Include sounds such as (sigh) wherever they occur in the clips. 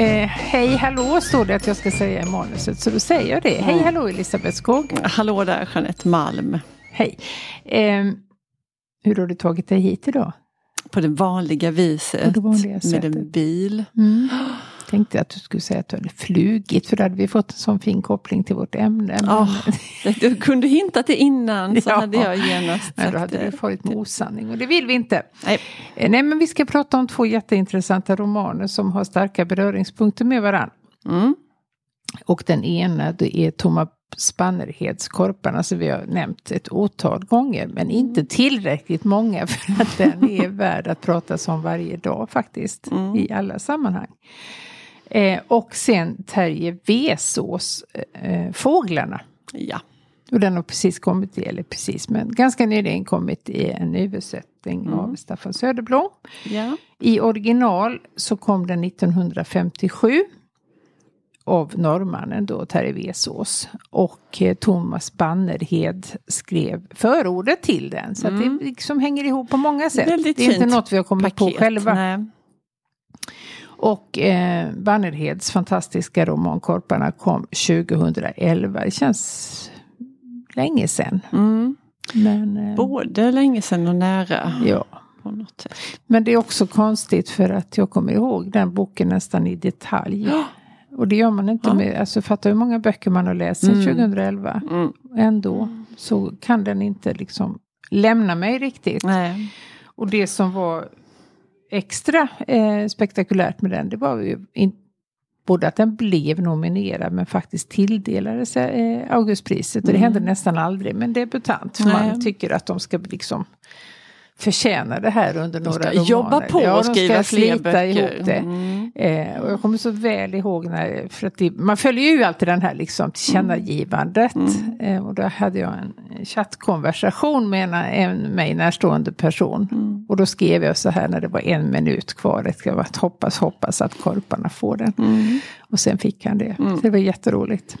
Eh, hej hallå står det att jag ska säga i manuset så då säger jag det. Hej hallå Elisabeth Skog. Hallå där Jeanette Malm. Hej. Eh, hur har du tagit dig hit idag? På det vanliga viset. det vanliga med en bil. Mm. Tänkte att du skulle säga att du hade flugit för då hade vi fått en sån fin koppling till vårt ämne. Men, Ja, Du kunde hintat det innan så Ja. hade jag genast men då sagt hade det. vi farit med osanning och det vill vi inte. Nej. Eh, Nej men vi ska prata om två jätteintressanta romaner som har starka beröringspunkter med varandra. Mm. Och den ena det är Thomas Spannerheds Korparna som vi har nämnt ett otal gånger. Men inte tillräckligt många (laughs) för att den är värd att pratas om varje dag faktiskt. I alla sammanhang. Eh, och sen Terje Vesås eh, Fåglarna. Ja. Och den har precis kommit eller precis men ganska nyligen kommit i en översättning av Staffan Söderblom. ja. I original så kom den 1957 av norrmannen då, Terje Vesås. Och eh, Thomas Bannerhed skrev förordet till den. Så att det liksom hänger ihop på många sätt. Väldigt det är inte något vi har kommit på Paket. själva. Nej. Och eh, Bannerheds fantastiska roman Korparna kom 2011. Det känns länge sedan. Mm. Men, eh, Både länge sedan och nära. ja. Men det är också konstigt för att jag kommer ihåg den boken nästan i detalj. Och det gör man inte Ja. med, alltså fatta hur många böcker man har läst sedan 2011. Mm. Ändå så kan den inte liksom lämna mig riktigt. Nej. Och det som var extra eh, spektakulärt med den, det var ju in, både att den blev nominerad men faktiskt tilldelades eh, Augustpriset. Och det händer nästan aldrig med en debutant. För Mm. Man tycker att de ska liksom förtjäna det här under några ska romaner. jobba på ja, och de skriva ska fler böcker. ihop det. Mm. Eh, och jag kommer så väl ihåg när, för att det, man följer ju alltid den här liksom tillkännagivandet. Mm. Eh, och då hade jag en chattkonversation med en, en mig närstående person. Mm. Och då skrev jag så här när det var en minut kvar. Det ska vara att hoppas, hoppas att korparna får den. Mm. Och sen fick han det. Så det var jätteroligt.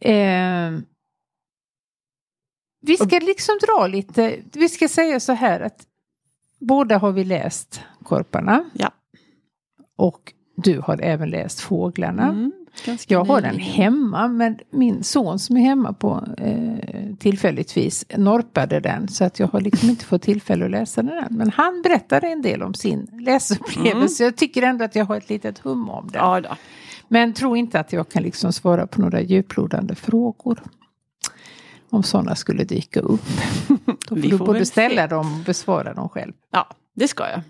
Eh, vi ska liksom dra lite, vi ska säga så här att båda har vi läst Korparna. Ja. Och du har även läst Fåglarna. Mm. Ganska Jag har den hemma men min son som är hemma på eh, tillfälligtvis norpade den. Så att jag har liksom inte fått tillfälle att läsa den än. Men han berättade en del om sin läsupplevelse. Jag tycker ändå att jag har ett litet hum om den. Ja. Men tro inte att jag kan liksom svara på några djuplodande frågor. Om sådana skulle dyka upp. (laughs) Då får du både ställa se. dem och besvara dem själv. ja, det ska jag.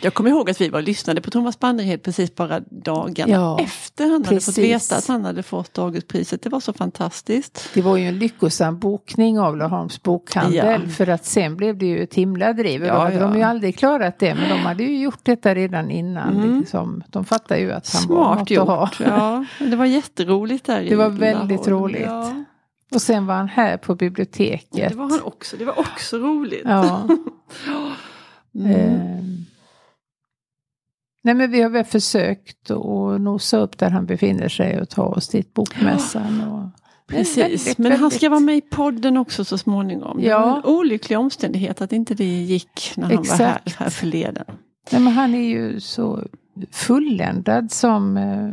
Jag kommer ihåg att vi var lyssnade på Thomas Bannerhed precis bara dagarna Ja, efter han hade fått precis. veta att han hade fått Augustpriset. Det var så fantastiskt. Det var ju en lyckosam bokning av Laholms bokhandel. Ja. För att sen blev det ju ett himla driv. Ja, då hade ja. de ju aldrig klarat det. Men de hade ju gjort detta redan innan. Liksom. De fattar ju att han var något Smart att ha. gjort. Ja, det var jätteroligt där i Det var väldigt roligt. Och sen var han här på biblioteket. det var han också. Det var också roligt. Ja. Mm. (laughs) Ehm. Nej men vi har väl försökt att nosa upp där han befinner sig och ta oss dit bokmässan. Och... Precis, väldigt, men han ska vara med i podden också så småningom. Det Ja. var en olycklig omständighet att inte det gick när han var här, Exakt. här förleden. Nej, men han är ju så fulländad som eh,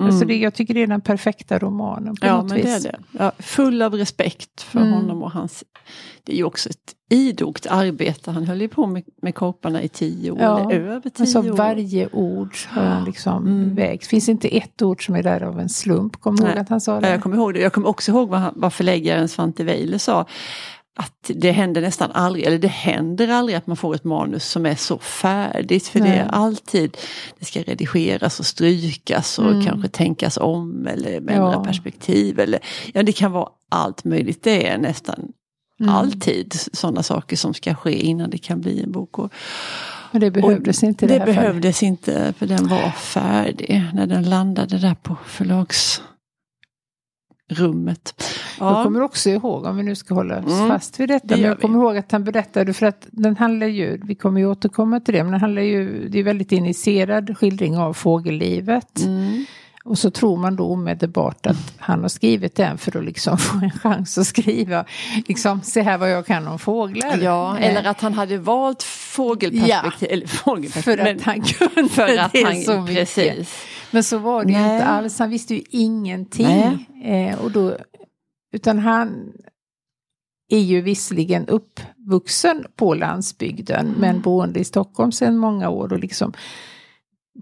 Alltså det, jag tycker det är den perfekta romanen på Mm. Ja, något men det vis. är det. Ja, full av respekt för Mm. honom och hans... Det är ju också ett idogt arbete. Han höll ju på med, med korparna i tio år, Ja, eller över tio Alltså år. varje ord har han liksom Mm. vägt. Finns inte ett ord som är där av en slump. Kommer du ihåg att han sa Ja, det? jag kommer ihåg det. Jag kommer också ihåg vad, han, vad förläggaren Svante Weiler sa. Att det händer nästan aldrig, eller det händer aldrig att man får ett manus som är så färdigt. För det Nej. är alltid, det ska redigeras och strykas och Mm. kanske tänkas om eller med Ja. perspektiv. Eller, ja, det kan vara allt möjligt. Det är nästan Mm. alltid sådana saker som ska ske innan det kan bli en bok. Och, Men det behövdes och inte det, det här fallet. behövdes inte för den var färdig när den landade där på förlagsrummet. Jag kommer också ihåg, om vi nu ska hålla oss Mm, fast vid detta, det men jag kommer ihåg att han berättade, för att den handlar ju, vi kommer ju återkomma till det, men den handlar ju, det är väldigt initierad skildring av fågellivet. Mm. Och så tror man då omedelbart att han har skrivit den för att liksom (laughs) få en chans att skriva, liksom, se här vad jag kan om fåglar. Ja, Eh, eller att han hade valt fågelperspektiv. Eller fågelperspektiv För att men han kunde för att det han, så mycket. precis. Men så var det ju Nej. inte alls. Han visste ju ingenting. Eh, och då, utan han är ju visserligen uppvuxen på landsbygden Mm. men boende i Stockholm sedan många år och liksom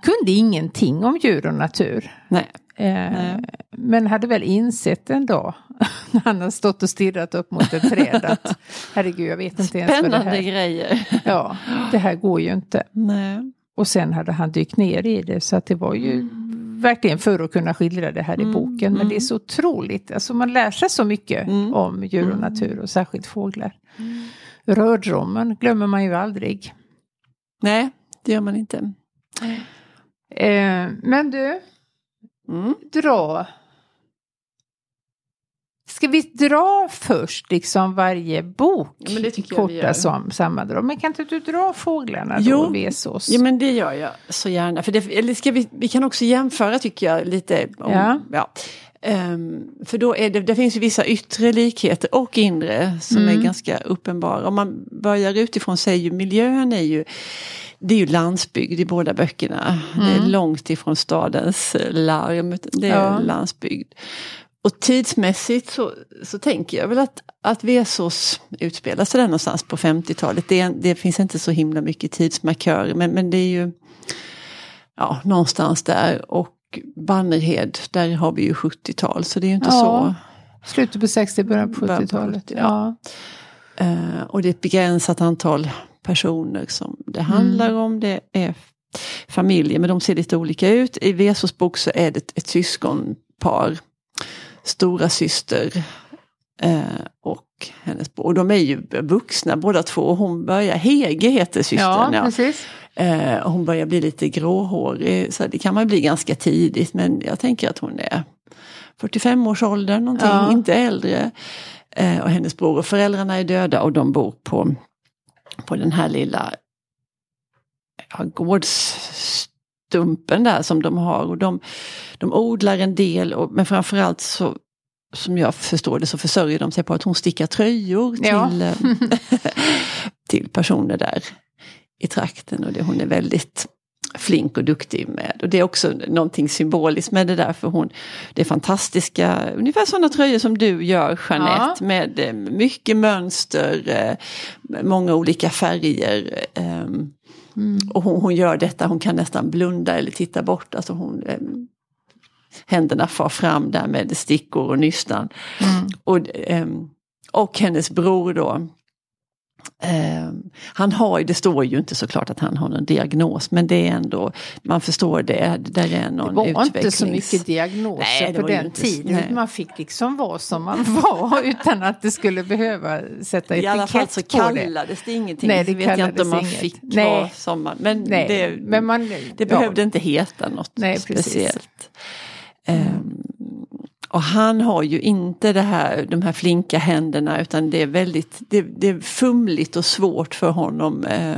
kunde ingenting om djur och natur. Nej. Eh, Nej. men hade väl insett en dag (laughs) när han har stått och stirrat upp mot ett träd att (laughs) herregud jag vet inte ens vad det Spännande här grejer. Ja, det här går ju inte. Nej. Och sen hade han dykt ner i det så att det var ju verkligen för att kunna skildra det här i Mm, boken. Men mm. det är så otroligt, alltså man lär sig så mycket Mm. om djur och Mm. natur och särskilt fåglar. Rördromen glömmer man ju aldrig. Nej, det gör man inte. Eh, men du, Mm. dra. Ska vi dra först liksom varje bok? Ja, men det tycker jag vi Korta gör. som, sammandrag. Men kan inte du dra fåglarna Jo. då, Vesås? Ja men det gör jag så gärna. För det, eller ska vi, vi kan också jämföra tycker jag lite. Om, Ja. ja. Ehm, för då är det, det finns ju vissa yttre likheter och inre som Mm. är ganska uppenbara. Om man börjar utifrån så är ju miljön är ju det är ju landsbygd i båda böckerna. Det är Mm. långt ifrån stadens larm. Det är Ja. landsbygd. Och tidsmässigt så, så tänker jag väl att, att Vesås utspelar sig där någonstans på 50-talet. Det, det finns inte så himla mycket tidsmarkörer men, men det är ju ja, någonstans där. Och Bannerhed, där har vi ju 70-tal så det är ju inte Ja. så. Slutet på 60, början på Början på 70-talet. 70, ja. Eh, och det är ett begränsat antal personer som det handlar om. Det är familjer men de ser lite olika ut. I Vesos bok så är det ett, ett syskonpar. Stora syster eh, och hennes bror. Och de är ju vuxna båda två. Och hon börjar, Hege heter systern. Ja, precis. Eh, hon börjar bli lite gråhårig. Så det kan man bli ganska tidigt. Men jag tänker att hon är 45 års ålder någonting, Ja. inte äldre. Eh, och hennes bror och föräldrarna är döda och de bor på, på den här lilla ja, gårdsstumpen där som de har. Och de, de odlar en del och, men framförallt så som jag förstår det så försörjer de sig på att hon stickar tröjor Ja. till, eh, (laughs) till personer där i trakten. Och det, hon är väldigt flink och duktig med. Och det är också någonting symboliskt med det där för hon Det är fantastiska, ungefär sådana tröjor som du gör Jeanette. Med eh, mycket mönster, eh, många olika färger. ehm, Mm. och hon, hon gör detta, hon kan nästan blunda eller titta bort. Alltså hon, ehm, händerna far fram där med stickor och nystan. Mm. Och, ehm, och hennes bror då. Ehm, han har ju, det står ju inte såklart att han har någon diagnos men det är ändå, man förstår det, där är någon Det var inte så utvecklings- mycket diagnoser Nej, det på den inte- tiden. nej. Man fick liksom vara som man (laughs) var utan att det skulle behöva sätta I alla fall etikett så på det. kallades det ingenting. Nej, så det vet jag inte om man kallades fick inget. Nej. vara som man, men, Nej, det, men man, det ja. behövde inte heta något Nej, speciellt. Ehm, och han har ju inte det här, de här flinka händerna utan det är väldigt det, det är fumligt och svårt för honom. eh,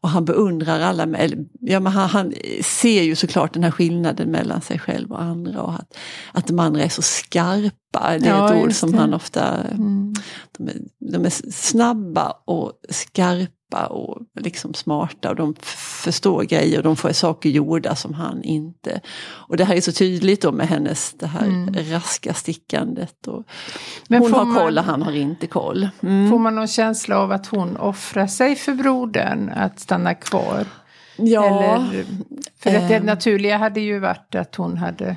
och han beundrar alla, med- ja, men han, han ser ju såklart den här skillnaden mellan sig själv och andra. Och att, att de andra är så skarpa, det är Ja, ett ord som det. han ofta Mm. de är, de är snabba och skarpa och liksom smarta och de förstår grejer och de får saker gjorda som han inte. Och det här är så tydligt då med hennes det här Mm. raska stickandet. Och Men hon har koll och han har inte koll. Mm. Får man någon känsla av att hon offrar sig för brodern att stanna kvar? Ja, Eller, för att det ehm. naturliga hade ju varit att hon hade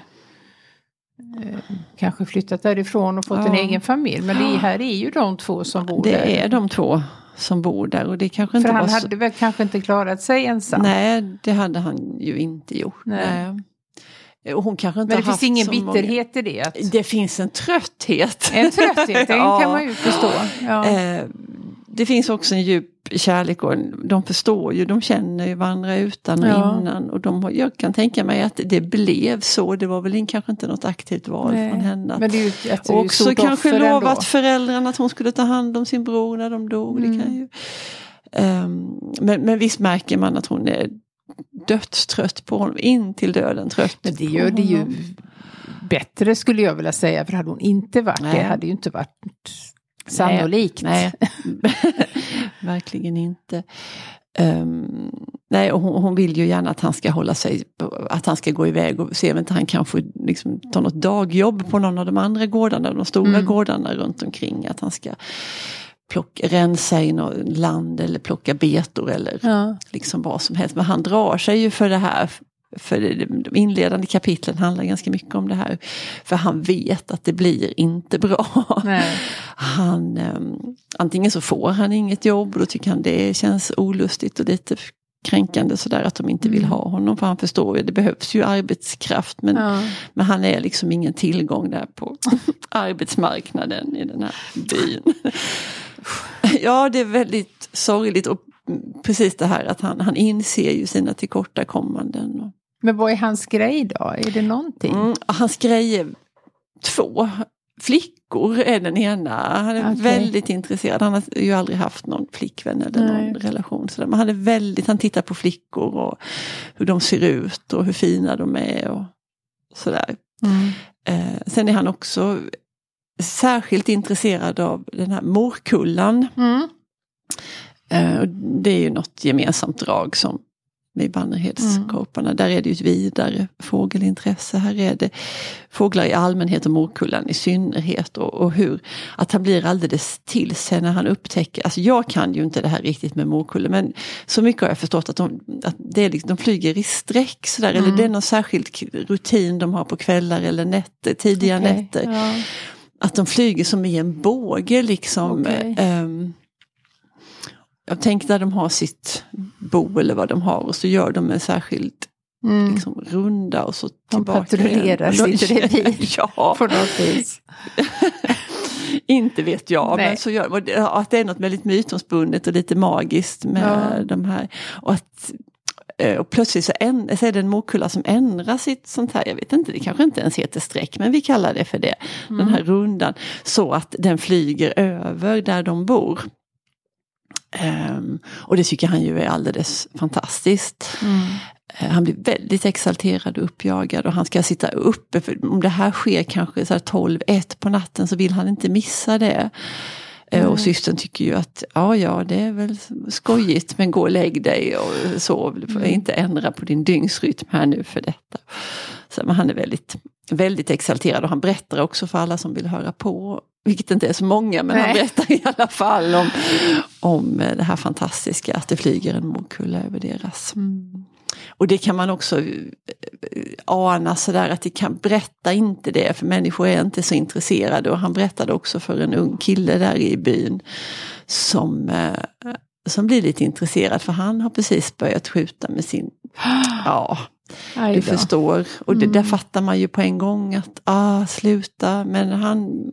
eh, kanske flyttat därifrån och fått en Ja. egen familj. Men det här är ju de två som bor där. det är de två som bor där och det kanske För inte han var så... hade väl kanske inte klarat sig ensam. Nej, det hade han ju inte gjort. Nej. Nej. Och hon kanske inte Men det finns ingen bitterhet i det? Att, Många... Det finns en trötthet. en trötthet, den (laughs) Ja. kan man ju förstå. Ja. Eh, det finns också en djup kärlek och de förstår ju, de känner ju varandra utan och Ja. innan. Och de, jag kan tänka mig att det blev så, det var väl kanske inte något aktivt val Nej. från henne. Men det är ju ett, ett, och också kanske lovat ändå. föräldrarna att hon skulle ta hand om sin bror när de dog. Mm. Det kan ju, Ehm, men, men visst märker man att hon är dödstrött på honom, in till döden trött Men det gör det ju bättre skulle jag vilja säga. För hade hon inte varit Nej. det hade ju inte varit Sannolikt. Nej, nej. (laughs) verkligen inte. Um, nej, och hon, hon, vill ju gärna att han ska hålla sig, att han ska gå iväg och se om inte han kan få liksom, ta något dagjobb på någon av de andra gårdarna, de stora mm. gårdarna runt omkring. Att han ska plocka, rensa i något land eller plocka betor eller ja. liksom vad som helst. Men han drar sig ju för det här. För de inledande kapitlen handlar ganska mycket om det här. För han vet att det blir inte bra. Nej. Han, um, antingen så får han inget jobb och då tycker han det känns olustigt och lite kränkande sådär att de inte vill mm. ha honom. För han förstår ju, det behövs ju arbetskraft men, ja. men han är liksom ingen tillgång där på (laughs) arbetsmarknaden i den här byn. (laughs) ja, det är väldigt sorgligt och precis det här att han, han inser ju sina tillkortakommanden. Men vad är hans grej då? Är det någonting? Mm, hans grej är två. Flickor är den ena. Han är okay. väldigt intresserad. Han har ju aldrig haft någon flickvän eller Nej. någon relation. Så Men han är väldigt, han tittar på flickor och hur de ser ut och hur fina de är. och sådär. Mm. Eh, sen är han också särskilt intresserad av den här morkullan. Mm. Eh, det är ju något gemensamt drag som med Bannerhedskorparna. Mm. Där är det ju ett vidare fågelintresse. Här är det fåglar i allmänhet och morkullan i synnerhet. Och, och, hur att han blir alldeles till sig när han upptäcker, alltså jag kan ju inte det här riktigt med morkullan men så mycket har jag förstått att de, att det är liksom, de flyger i sträck sådär mm. eller det är någon särskild rutin de har på kvällar eller nätter, tidiga okay. nätter. Ja. Att de flyger som i en båge liksom. Okay. Um, jag tänker där de har sitt bo eller vad de har och så gör de en särskild mm. liksom, runda och så de tillbaka. De patrullerar sitt revir (laughs) ja. på något vis. (laughs) Inte vet jag, Nej. men så gör, att det är något väldigt mytomspunnet och lite magiskt med ja. de här. Och, att, eh, och plötsligt så, en, så är det en morkulla som ändrar sitt sånt här, jag vet inte, det kanske inte ens heter streck, men vi kallar det för det. Mm. Den här rundan, så att den flyger över där de bor. Um, och det tycker han ju är alldeles fantastiskt. Mm. Uh, han blir väldigt exalterad och uppjagad och han ska sitta uppe. För om det här sker kanske 12-1 på natten så vill han inte missa det. Uh, mm. Och systern tycker ju att ja, ja, det är väl skojigt men gå och lägg dig och sov. Du får mm. inte ändra på din dygnsrytm här nu för detta. Så, men han är väldigt, väldigt exalterad och han berättar också för alla som vill höra på vilket inte är så många, men Nej. han berättar i alla fall om, om det här fantastiska att det flyger en morkulla över deras. Mm. Och det kan man också eh, ana sådär att det kan berätta inte det för människor är inte så intresserade och han berättade också för en ung kille där i byn som, eh, som blir lite intresserad för han har precis börjat skjuta med sin, ja (gasps) du förstår. Och det, mm. där fattar man ju på en gång att, ah, sluta, men han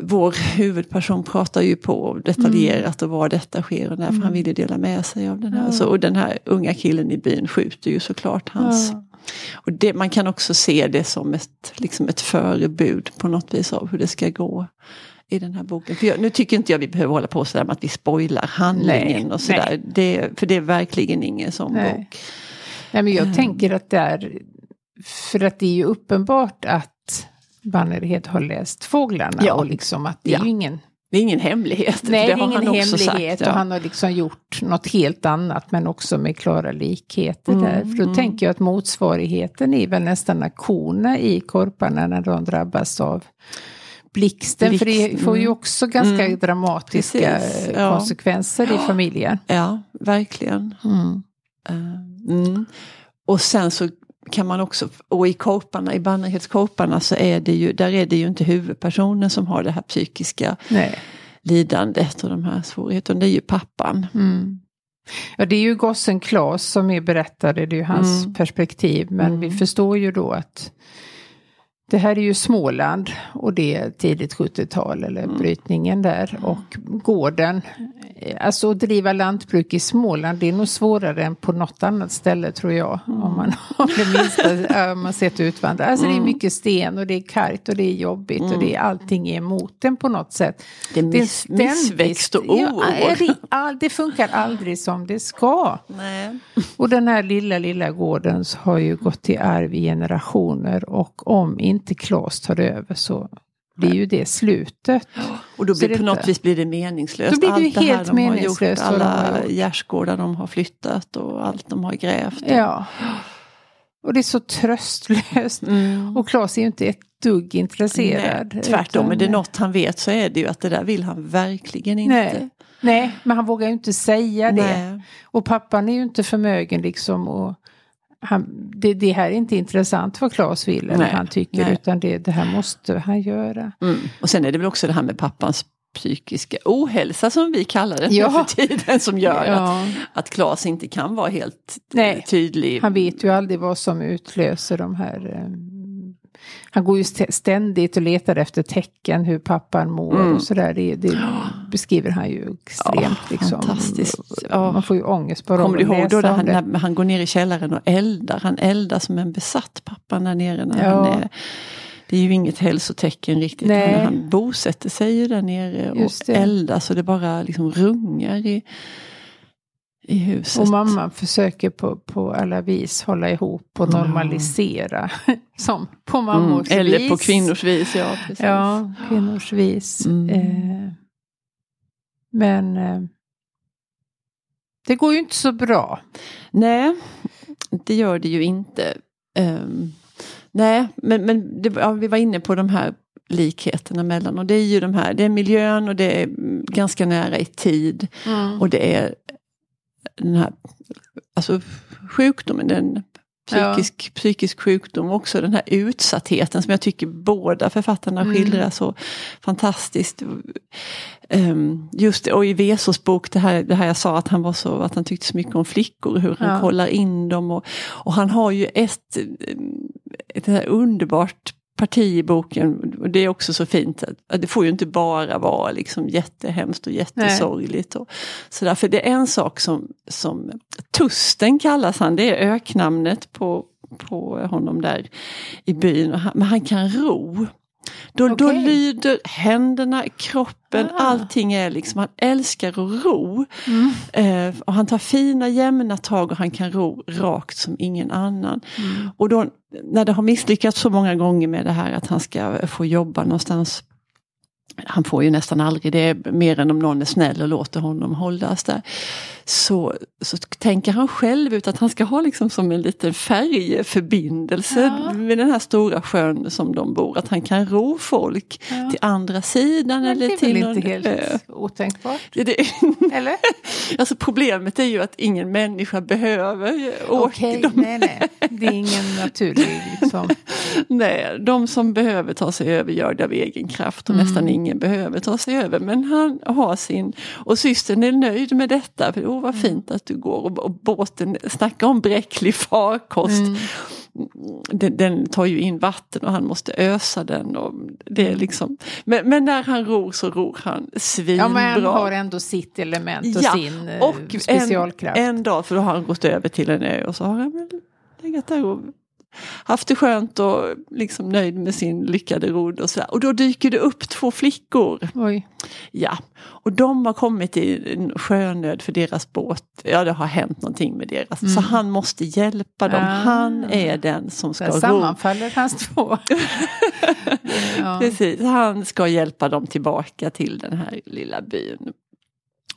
vår huvudperson pratar ju på detaljerat mm. och var detta sker och därför mm. han ville dela med sig av den här. Ja. Så, och den här unga killen i byn skjuter ju såklart hans. Ja. Och det, man kan också se det som ett, liksom ett förebud på något vis av hur det ska gå i den här boken. För jag, nu tycker inte jag vi behöver hålla på sådär med att vi spoilar handlingen nej, och sådär. Det, för det är verkligen ingen sån nej. bok. Nej men jag um. tänker att det är, för att det är ju uppenbart att Bannerhed har läst Fåglarna ja. och liksom att det är ju ingen det är ingen hemlighet. Nej, det, det är ingen hemlighet sagt, ja. och han har liksom gjort något helt annat men också med klara likheter mm, där. För då mm. tänker jag att motsvarigheten är väl nästan akorna i korparna när de drabbas av blixten. Blixt, för det får ju mm. också ganska mm, dramatiska precis, ja. konsekvenser i familjen. Ja, verkligen. Uh, och sen så kan man också, och i korparna, i Bannerhedskorparna så är det ju, där är det ju inte huvudpersonen som har det här psykiska Nej. lidandet och de här svårigheterna, det är ju pappan. Mm. Ja det är ju gossen Klas som är berättare, det är ju hans mm. perspektiv, men mm. vi förstår ju då att det här är ju Småland och det är tidigt 70-tal eller mm. brytningen där. Mm. Och gården, alltså att driva lantbruk i Småland det är nog svårare än på något annat ställe tror jag. Mm. Om man har det minsta, om man sett utvandra. Alltså det är mm. mycket sten och det är kargt och det är jobbigt och det är mm. allting är emot en på något sätt. Det är, miss, det är missväxt och oro. Ja, det, funkar aldrig som det ska. Nej. Och den här lilla, lilla gården har ju gått i arv i generationer och om inte Klas tar över så blir ju det slutet. Och då blir, det på något vis blir det meningslöst. Då blir det ju allt det här helt de har meningslöst Gjort, de har alla gjort. gärdsgårdar de har flyttat och allt de har grävt. Ja. Och det är så tröstlöst. Mm. Och Claes är ju inte ett dugg intresserad. Nej, tvärtom, utan- är det något han vet så är det ju att det där vill han verkligen inte. Nej. Nej, men han vågar ju inte säga det. Nej. Och pappan är ju inte förmögen liksom. Och han, det, det här är inte intressant vad Claes vill eller Nej, han tycker. nej. Utan det, det här måste han göra. Mm. Och sen är det väl också det här med pappans psykiska ohälsa som vi kallar det Ja. för tiden som gör att, Ja. att Claes inte kan vara helt Nej. eh, tydlig. Han vet ju aldrig vad som utlöser de här... han går ju st- ständigt och letar efter tecken hur pappan mår Mm. och sådär. Det, det beskriver han ju extremt. Ja, liksom. fantastiskt. Ja. Man får ju ångest bara Kommer du ihåg då han, när han går ner i källaren och eldar? Han eldar som en besatt pappan där nere. När Ja. han är, det är ju inget hälsotecken riktigt. Nej. Han, han bosätter sig ju där nere och eldar så det bara liksom rungar i, i huset. Och mamman försöker på, på alla vis hålla ihop och normalisera. (laughs) Som på mm, mammors Eller vis. på kvinnors vis, ja. Precis. Ja, kvinnors vis. Mm. Eh, men eh, det går ju inte så bra. Nej, det gör det ju inte. Ehm, nej, men, men det, ja, vi var inne på de här likheterna mellan och det är ju de här, det är miljön och det är mm, ganska nära i tid. Och det är den här alltså, sjukdomen, den psykisk, psykisk sjukdom och också den här utsattheten som jag tycker båda författarna Mm. skildrar så fantastiskt. Um, just och i Vesos bok, det här, det här jag sa att han var så, att han tyckte så mycket om flickor, hur han Ja. kollar in dem och, och han har ju ett, ett här underbart parti i boken, och det är också så fint, att, det får ju inte bara vara liksom jättehemskt och jättesorgligt. Och, så därför det är en sak som, som Tusten kallas han, det är öknamnet på, på honom där i byn, han- men han kan ro. Då, då Okej. lyder händerna, kroppen, Ah. allting är liksom, han älskar att ro. Mm. Eh, och han tar fina jämna tag och han kan ro rakt som ingen annan. Mm. Och då när det har misslyckats så många gånger med det här att han ska få jobba någonstans. Han får ju nästan aldrig det, mer än om någon är snäll och låter honom hållas där. Så, så tänker han själv ut att han ska ha liksom som en liten färjeförbindelse Ja. med den här stora sjön som de bor. Att han kan ro folk Ja. till andra sidan Men eller det är till väl någon inte helt ö. otänkbart? Det, Eller? (laughs) alltså problemet är ju att ingen människa behöver åka. Okej, de, nej, nej. Det är ingen naturlig liksom. (laughs) Nej, de som behöver ta sig över gör det av egen kraft och Mm. nästan ingen behöver ta sig över. Men han har sin, och systern är nöjd med detta. För Mm. vad fint att du går och, och båten, snacka om bräcklig farkost. Mm. Den, den tar ju in vatten och han måste ösa den. Och det Mm. är liksom, men, men när han ror så ror han svinbra. Ja, men han har ändå sitt element och Ja, sin eh, och specialkraft. En, en dag, för då har han gått över till en ö och så har han väl legat där och haft det skönt och liksom nöjd med sin lyckade rodd och sådär. Och då dyker det upp två flickor. Oj. Ja, och de har kommit i en sjönöd för deras båt. Ja, det har hänt någonting med deras. Så han måste hjälpa dem. Mm. Ah. Han är den som ska ro. sammanfaller hans två. (laughs) ja. Precis, han ska hjälpa dem tillbaka till den här lilla byn.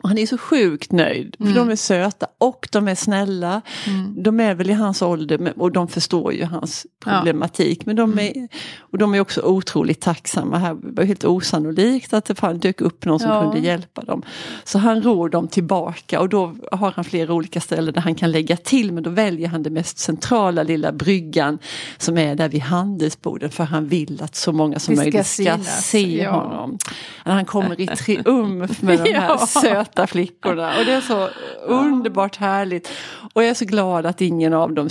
Och han är så sjukt nöjd, för Mm. de är söta och de är snälla. Mm. De är väl i hans ålder och de förstår ju hans problematik. Men de är, och de är också otroligt tacksamma. Här var helt osannolikt att det fan dök upp någon som Ja. kunde hjälpa dem. Så han ror dem tillbaka och då har han flera olika ställen där han kan lägga till. Men då väljer han det mest centrala lilla bryggan som är där vid handelsborden. För han vill att så många som möjligt ska se ja. honom. Han kommer i (laughs) triumf med de här Ja. Söta flickorna. Och det är så underbart härligt. Och jag är så glad att ingen av dem,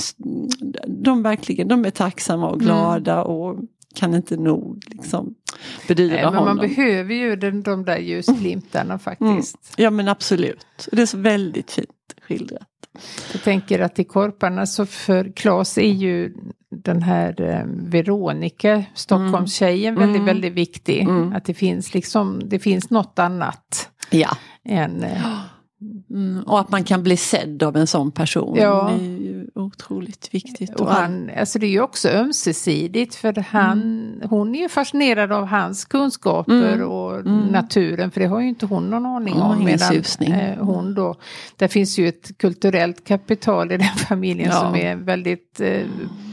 de verkligen, de är tacksamma och glada och kan inte nog liksom bedyra Nej, men honom. man behöver ju den, de där ljusglimtarna faktiskt. Ja men absolut. Det är så väldigt fint skildrat. Jag tänker att i Korparna så för Claes är ju den här eh, Veronica, Stockholmstjejen, väldigt, Mm. väldigt viktig. Mm. Att det finns liksom, det finns något annat Ja. Än... eh, Mm, och att man kan bli sedd av en sån person Ja. är ju otroligt viktigt. Och han, alltså det är ju också ömsesidigt för han, mm. hon är ju fascinerad av hans kunskaper mm. och mm. naturen för det har ju inte hon någon aning om. Medan eh, hon då, där finns ju ett kulturellt kapital i den (laughs) familjen ja. som är väldigt eh,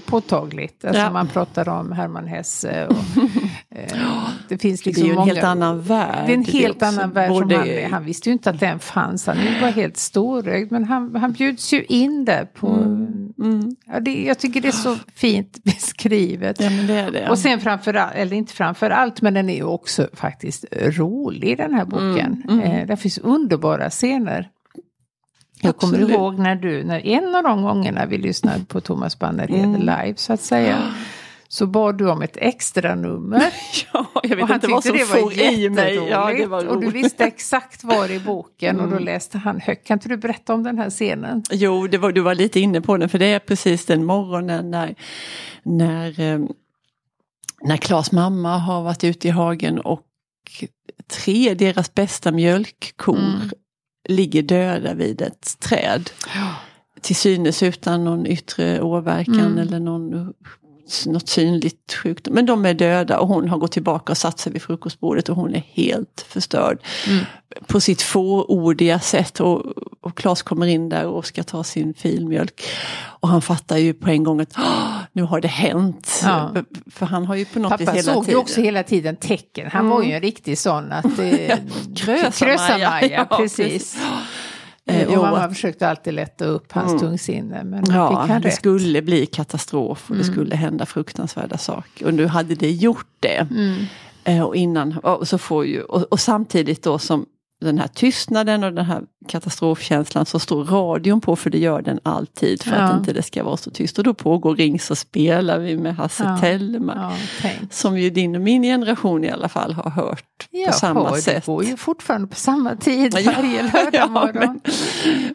påtagligt. Alltså ja. man pratar om Hermann Hesse. Och, (laughs) eh, det finns liksom Det är ju en många, helt annan värld. Det är en helt annan värld. Både... Han, han, visste ju inte att den fanns. Han var helt storögd. Men han, han bjuds ju in där på... Mm. Mm. Ja, det, jag tycker det är så fint (laughs) beskrivet. Ja, det det, ja. Och sen framför allt, eller inte framför allt, men den är ju också faktiskt rolig den här boken. Mm. mm. Eh, där finns underbara scener. Jag kommer Absolut. ihåg när du, när en av de gångerna vi lyssnade på Thomas Bannerhed mm. live så att säga. Så bad du om ett extra nummer. (laughs) ja, jag vet inte vad som for i mig. Ja, det var och du visste exakt var i boken mm. och då mm. läste han högt. Kan inte du berätta om den här scenen? Jo, det var, du var lite inne på den för det är precis den morgonen när, när, eh, när Klas mamma har varit ute i hagen och tre, deras bästa mjölkkor, mm ligger döda vid ett träd. Till synes utan någon yttre åverkan mm. eller någon något synligt sjukdom. Men de är döda och hon har gått tillbaka och satt sig vid frukostbordet och hon är helt förstörd. Mm. På sitt fåordiga sätt och, och Claes kommer in där och ska ta sin filmjölk. Och han fattar ju på en gång att nu har det hänt. Ja. För han har ju på något Pappa vis hela såg tiden. ju också hela tiden tecken. Han mm. var ju en riktig sån att... Eh, (laughs) Krösa-Maja, ja, precis. precis. Eh, och mamma försökte alltid lätta upp hans mm. tungsinne. Men ja, fick han det rätt. skulle bli katastrof och mm. det skulle hända fruktansvärda saker. Och nu hade det gjort det. Mm. Eh, och, innan, och, så får ju, och, och, samtidigt då som den här tystnaden och den här katastrofkänslan så står radion på för det gör den alltid för ja. att inte det ska vara så tyst. Och då pågår Ring så spelar vi med Hasse ja. Tellman. Ja, som ju din och min generation i alla fall har hört på samma hör, sätt. Det går ju fortfarande på samma tid varje (laughs) lördag morgon.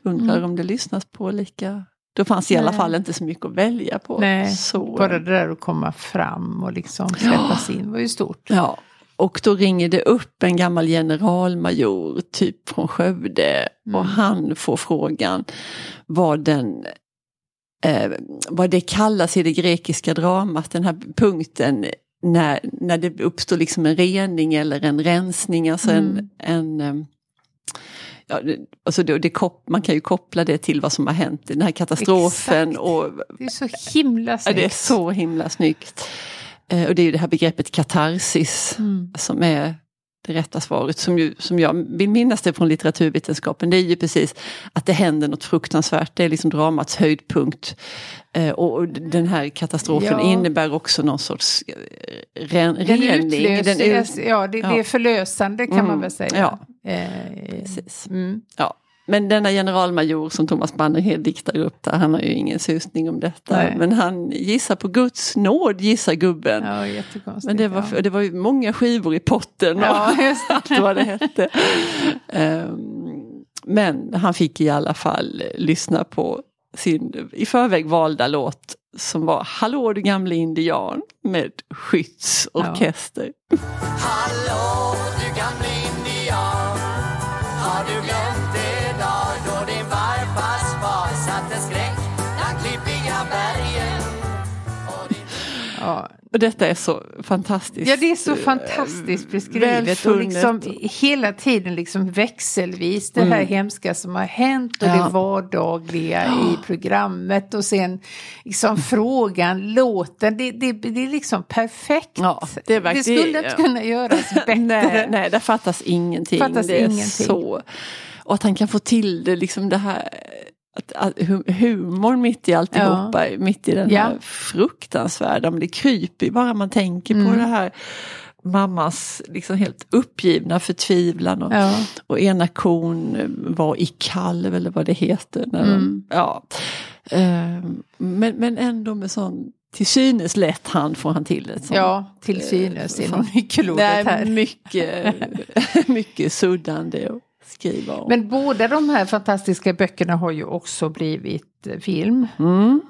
undrar mm. om det lyssnas på lika då fanns i alla fall inte så mycket att välja på. Nej, så, bara det där att komma fram och liksom släppas in var ju stort. Ja, och då ringer det upp en gammal generalmajor, typ från Skövde, mm. och han får frågan vad den eh, vad det kallas i det grekiska dramat, den här punkten när, när det uppstår liksom en rening eller en rensning, alltså mm. en, en eh, Ja, alltså det, det, man kan ju koppla det till vad som har hänt, den här katastrofen. Och, det är så himla snyggt. Ja, det är så himla snyggt. Eh, och det är ju det här begreppet katarsis mm. som är det rätta svaret som, ju, som jag vill minnas det från litteraturvetenskapen. Det är ju precis att det händer något fruktansvärt. Det är liksom dramats höjdpunkt. Eh, och den här katastrofen ja. innebär också någon sorts eh, ren, den rening. Den ut, ja, det, ja. det är förlösande kan mm. man väl säga. Ja. Eh, precis. Mm. Ja. Men denna generalmajor som Thomas Bannerhed diktar upp där, han har ju ingen susning om detta. Nej. Men han gissar på Guds nåd, gissar gubben. Ja, Men det var, ja. det var ju många skivor i potten och ja, (laughs) allt vad det hette. um, men han fick i alla fall lyssna på sin i förväg valda låt som var Hallå du gamle indian med skyddsorkester. Ja. Detta är så fantastiskt. Ja, det är så fantastiskt beskrivet. Och liksom hela tiden liksom växelvis det här mm. hemska som har hänt och ja. det vardagliga i programmet. Och sen liksom frågan, låten, det, det, det är liksom perfekt. Ja, det, det skulle inte kunna göras (laughs) bättre. nej, nej, det fattas ingenting. Fattas det ingenting. så. Och att han kan få till det, liksom det här att, att, humorn mitt i alltihopa, ja. mitt i den här fruktansvärda, men det kryper bara man tänker mm. på det här mammas liksom helt uppgivna förtvivlan och, ja. och ena kon var i kalv eller vad det heter. När mm. de, ja. Ehm, men, men ändå med sån till synes lätt hand får han till det. ja, till synes är nog nyckelordet här. Mycket, (laughs) mycket suddande. Och, skriva om. Men båda de här fantastiska böckerna har ju också blivit film. Mm.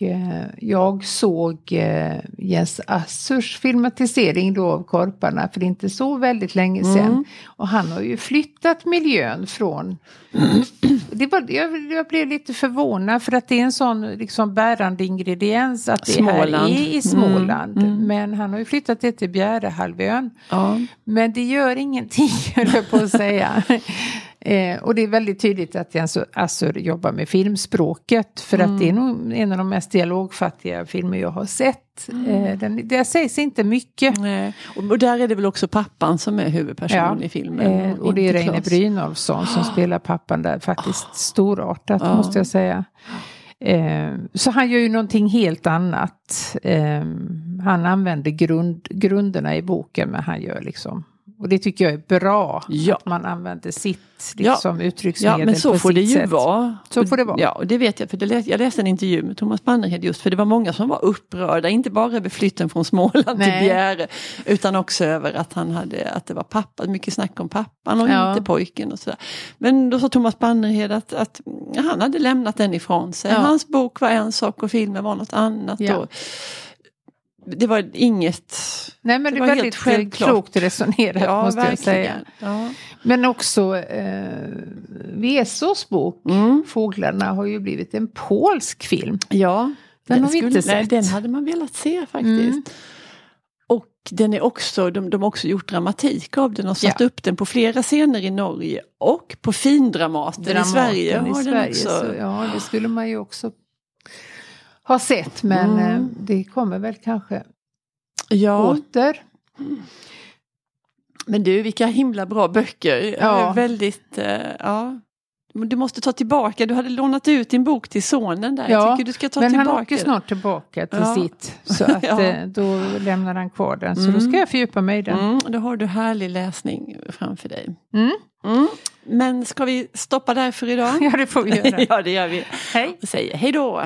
Eh, jag såg eh, Jens Assurs filmatisering då av Korparna för inte så väldigt länge sedan. Mm. Och han har ju flyttat miljön från... (clears throat) Det var, jag, jag blev lite förvånad för att det är en sån liksom bärande ingrediens att det här Småland. är i Småland. Mm, mm. Men han har ju flyttat det till Bjärehalvön. Ja. Men det gör ingenting, (laughs) höll jag på att säga. Eh, och det är väldigt tydligt att Jens Assur jobbar med filmspråket. För att det är nog en av de mest dialogfattiga filmer jag har sett. Eh, den, det sägs inte mycket. Nej. Och, och där är det väl också pappan som är huvudperson Ja, i filmen. Eh, och det är Reine. Brynolfsson som spelar pappan där. Faktiskt storartat Ja. måste jag säga. Eh, så han gör ju någonting helt annat. Eh, han använder grund, grunderna i boken men han gör liksom och det tycker jag är bra. Ja. Att man använder sitt Ja. liksom, uttrycksmedel Ja men så får det ju sätt. vara. Så får det vara. Ja och det vet jag för det jag läste en intervju med Thomas Bannerhed just för det var många som var upprörda, inte bara över flytten från Småland till Nej. Bjäre utan också över att han hade, att det var pappa, mycket snack om pappan och Ja. inte pojken och sådär. Men då sa Thomas Bannerhed att, att han hade lämnat den ifrån sig. Ja. Hans bok var en sak och filmen var något annat. Det var inget Nej men Det det, var väldigt självklart. klokt resonerat Ja, måste jag säga. verkligen. Ja. Men också eh, Vesos bok Mm. Fåglarna har ju blivit en polsk film. Ja, Den har vi inte nej, sett. den hade man velat se faktiskt. Mm. Och den är också, de, de har också gjort dramatik av den och satt Ja. upp den på flera scener i Norge och på Findramaten i Dramaten Sverige. i har den Sverige så, ja, det skulle man ju också ha sett men Mm. eh, det kommer väl kanske Ja, åter. men du vilka himla bra böcker. Ja. Väldigt, eh, ja. Du måste ta tillbaka, du hade lånat ut din bok till sonen där. Ja, Jag tycker du ska ta Men tillbaka han åker snart tillbaka till Ja. sitt. Så (laughs) att Ja. eh, då lämnar han kvar den. Så Mm. då ska jag fördjupa mig i den. Mm, då har du härlig läsning framför dig. Mm. Mm. Men ska vi stoppa där för idag? (laughs) Ja det får vi göra. (laughs) ja, det gör vi. Hej! Och säger hej då!